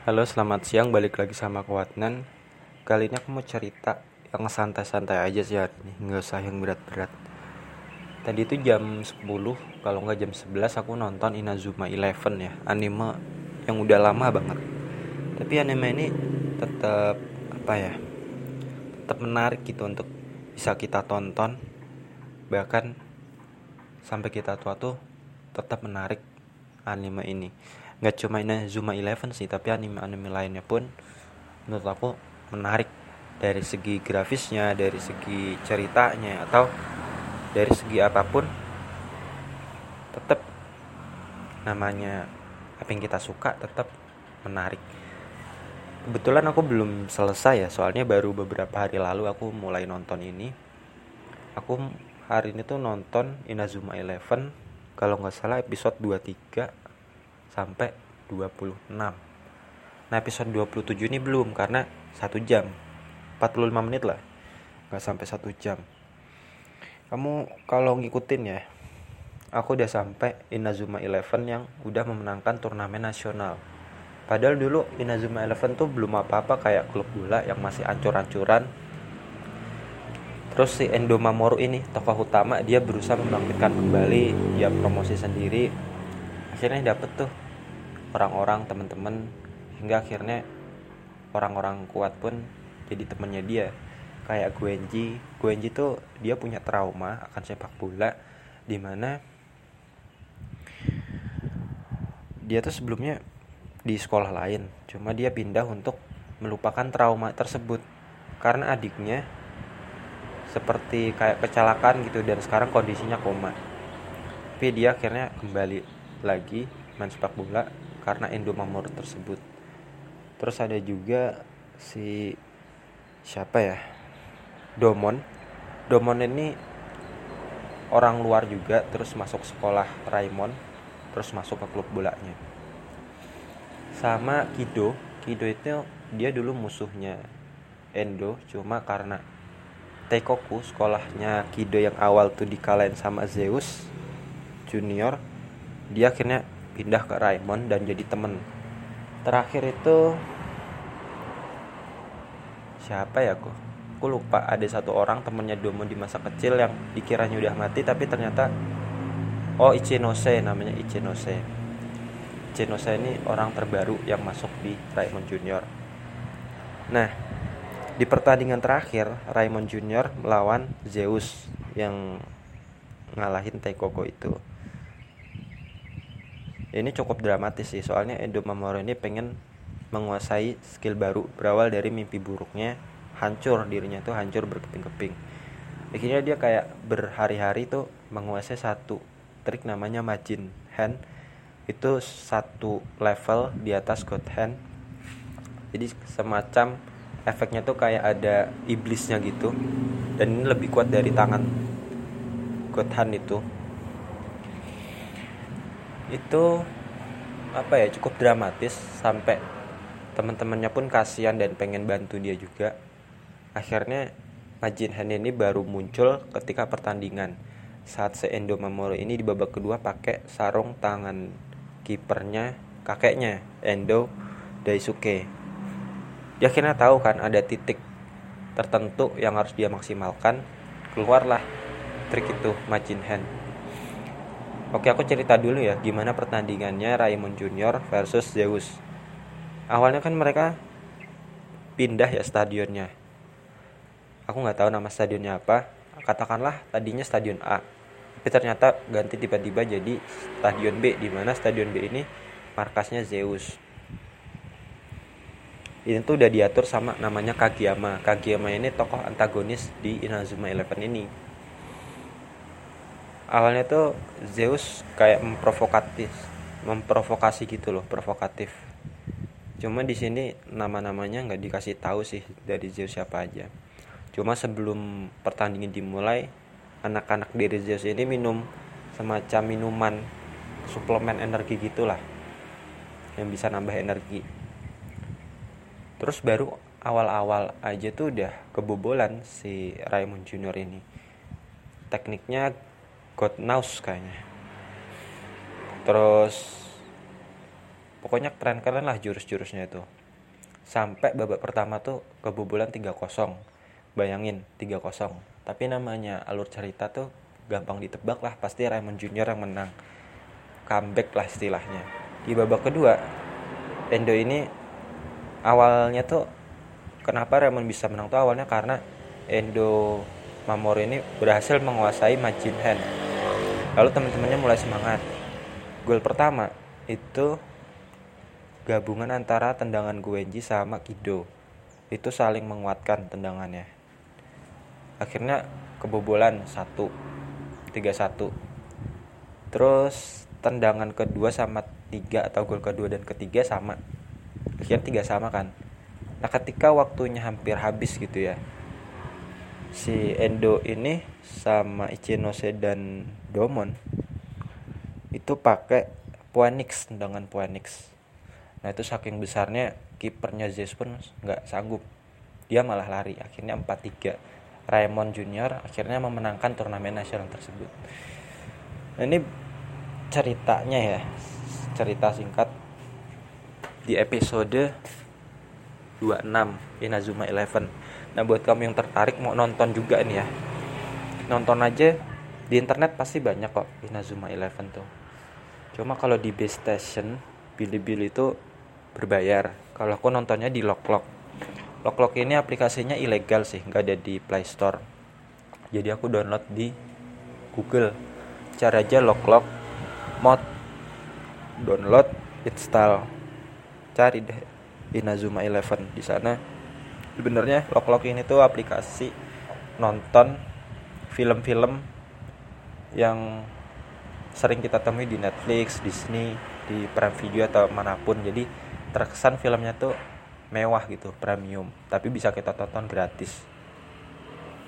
Halo, selamat siang. Balik lagi sama Kuatnan. Kali ini aku mau cerita yang santai-santai aja sih hari nggak usah yang berat-berat. Tadi itu jam 10, kalau nggak jam 11 aku nonton Inazuma Eleven ya, anime yang udah lama banget. Tapi anime ini tetap apa ya? Tetap menarik gitu untuk bisa kita tonton. Bahkan sampai kita tua tuh tetap menarik anime ini nggak cuma ini Zuma Eleven sih tapi anime-anime lainnya pun menurut aku menarik. Dari segi grafisnya dari segi ceritanya atau dari segi apa pun tetap namanya apa yang kita suka tetap menarik. Kebetulan aku belum selesai ya soalnya baru beberapa hari lalu aku mulai nonton ini. Aku hari ini tuh nonton Inazuma Eleven kalau nggak salah episode 23 sampai 26 nah episode 27 ini belum karena satu jam. 45 menit lah. Nggak sampai satu jam. Kamu kalau ngikutin ya aku udah sampai Inazuma Eleven yang udah memenangkan turnamen nasional. Padahal dulu Inazuma Eleven tuh belum apa-apa kayak klub bola yang masih ancur-ancuran. Terus si Endo Mamoru ini tokoh utama dia berusaha membangkitkan kembali dia promosi sendiri. Akhirnya dapet tuh orang-orang teman-teman hingga akhirnya orang-orang kuat pun jadi temennya dia. Kayak Guenji. Guenji tuh dia punya trauma akan sepak bola di mana dia tuh sebelumnya di sekolah lain cuma dia pindah untuk melupakan trauma tersebut. Karena adiknya seperti kayak kecelakaan gitu dan sekarang kondisinya koma. Tapi dia akhirnya kembali lagi main sepak bola karena Endomamor tersebut. Terus ada juga si siapa ya? Domon. Domon ini orang luar juga terus masuk sekolah Raimon terus masuk ke klub bolanya. Sama Kido. Kido itu dia dulu musuhnya Endo cuma karena Teikoku sekolahnya Kido yang awal tuh dikalahin sama Zeus Junior dia akhirnya pindah ke Raymond dan jadi temen. Terakhir itu siapa ya kok aku lupa ada satu orang temennya Domo di masa kecil yang dikiranya udah mati tapi ternyata oh Ichinose namanya Ichinose Ichinose ini orang terbaru yang masuk di Raymond Junior. Nah di pertandingan terakhir Raymond Junior melawan Zeus yang ngalahin Taikoko itu ini cukup dramatis sih soalnya Edo Mamoru ini pengen menguasai skill baru berawal dari mimpi buruknya hancur dirinya tuh hancur berkeping-keping. Akhirnya dia kayak berhari-hari tuh menguasai satu trik namanya Majin Hand. Itu satu level di atas God Hand. Jadi semacam efeknya tuh kayak ada iblisnya gitu. Dan ini lebih kuat dari tangan God Hand itu itu apa ya cukup dramatis sampai teman-temannya pun kasihan dan pengen bantu dia juga. Akhirnya Majin Han ini baru muncul ketika pertandingan. Saat Seendo Mamoru ini di babak kedua pakai sarung tangan kipernya kakeknya Endo Daisuke. Dia akhirnya tahu kan ada titik tertentu yang harus dia maksimalkan. Keluarlah trik itu Majin Han Oke aku cerita dulu ya gimana pertandingannya Raymond Junior versus Zeus. Awalnya kan mereka pindah ya stadionnya. Aku nggak tahu nama stadionnya apa. Katakanlah tadinya stadion A, tapi ternyata ganti tiba-tiba jadi stadion B di mana stadion B ini markasnya Zeus. Ini tuh udah diatur sama namanya Kageyama. Kageyama ini tokoh antagonis di Inazuma Eleven ini awalnya tuh Zeus kayak memprovokatif memprovokasi gitu loh provokatif. Cuma di sini nama-namanya nggak dikasih tahu sih dari Zeus siapa aja. Cuma sebelum pertandingan dimulai anak-anak dari Zeus ini minum semacam minuman suplemen energi gitulah yang bisa nambah energi. Terus baru awal-awal aja tuh udah kebobolan si Raymond Junior ini. Tekniknya God knows kayaknya. Terus pokoknya keren keren lah jurus-jurusnya itu. Sampai babak pertama tuh kebobolan 3-0 bayangin 3-0 tapi namanya alur cerita tuh gampang ditebak lah. Pasti Raymond Junior yang menang. Comeback lah istilahnya. Di babak kedua Endo ini awalnya tuh kenapa Raymond bisa menang tuh? Awalnya karena Endo Mamori ini berhasil menguasai Majin Hand lalu teman-temannya mulai semangat. Gol pertama itu gabungan antara tendangan Guenji sama Kido. Itu saling menguatkan tendangannya. Akhirnya kebobolan satu tiga satu. Terus tendangan kedua sama tiga atau gol kedua dan ketiga sama. Akhirnya tiga sama kan. Nah ketika waktunya hampir habis gitu ya si Endo ini sama Ichinose dan Domon itu pakai Puanix tendangan Puanix nah itu saking besarnya kipernya Zeus pun nggak sanggup. Dia malah lari akhirnya 4-3 Raymond Junior akhirnya memenangkan turnamen nasional tersebut. Nah, ini ceritanya ya cerita singkat. Di episode 26 Inazuma Eleven nah buat kamu yang tertarik mau nonton juga nih ya. Nonton aja. Di internet pasti banyak kok Inazuma Eleven tuh. Cuma kalau di base station Bilibili itu berbayar. Kalau aku nontonnya di Loklok Loklok ini aplikasinya ilegal sih nggak ada di Play Store. Jadi aku download di Google. Cara aja Loklok mod. Download install. Cari deh Inazuma Eleven di sana sebenarnya Loklok ini tuh aplikasi nonton film-film yang sering kita temui di Netflix, Disney, di Prime Video atau mana pun. Jadi terkesan filmnya tuh mewah gitu premium tapi bisa kita tonton gratis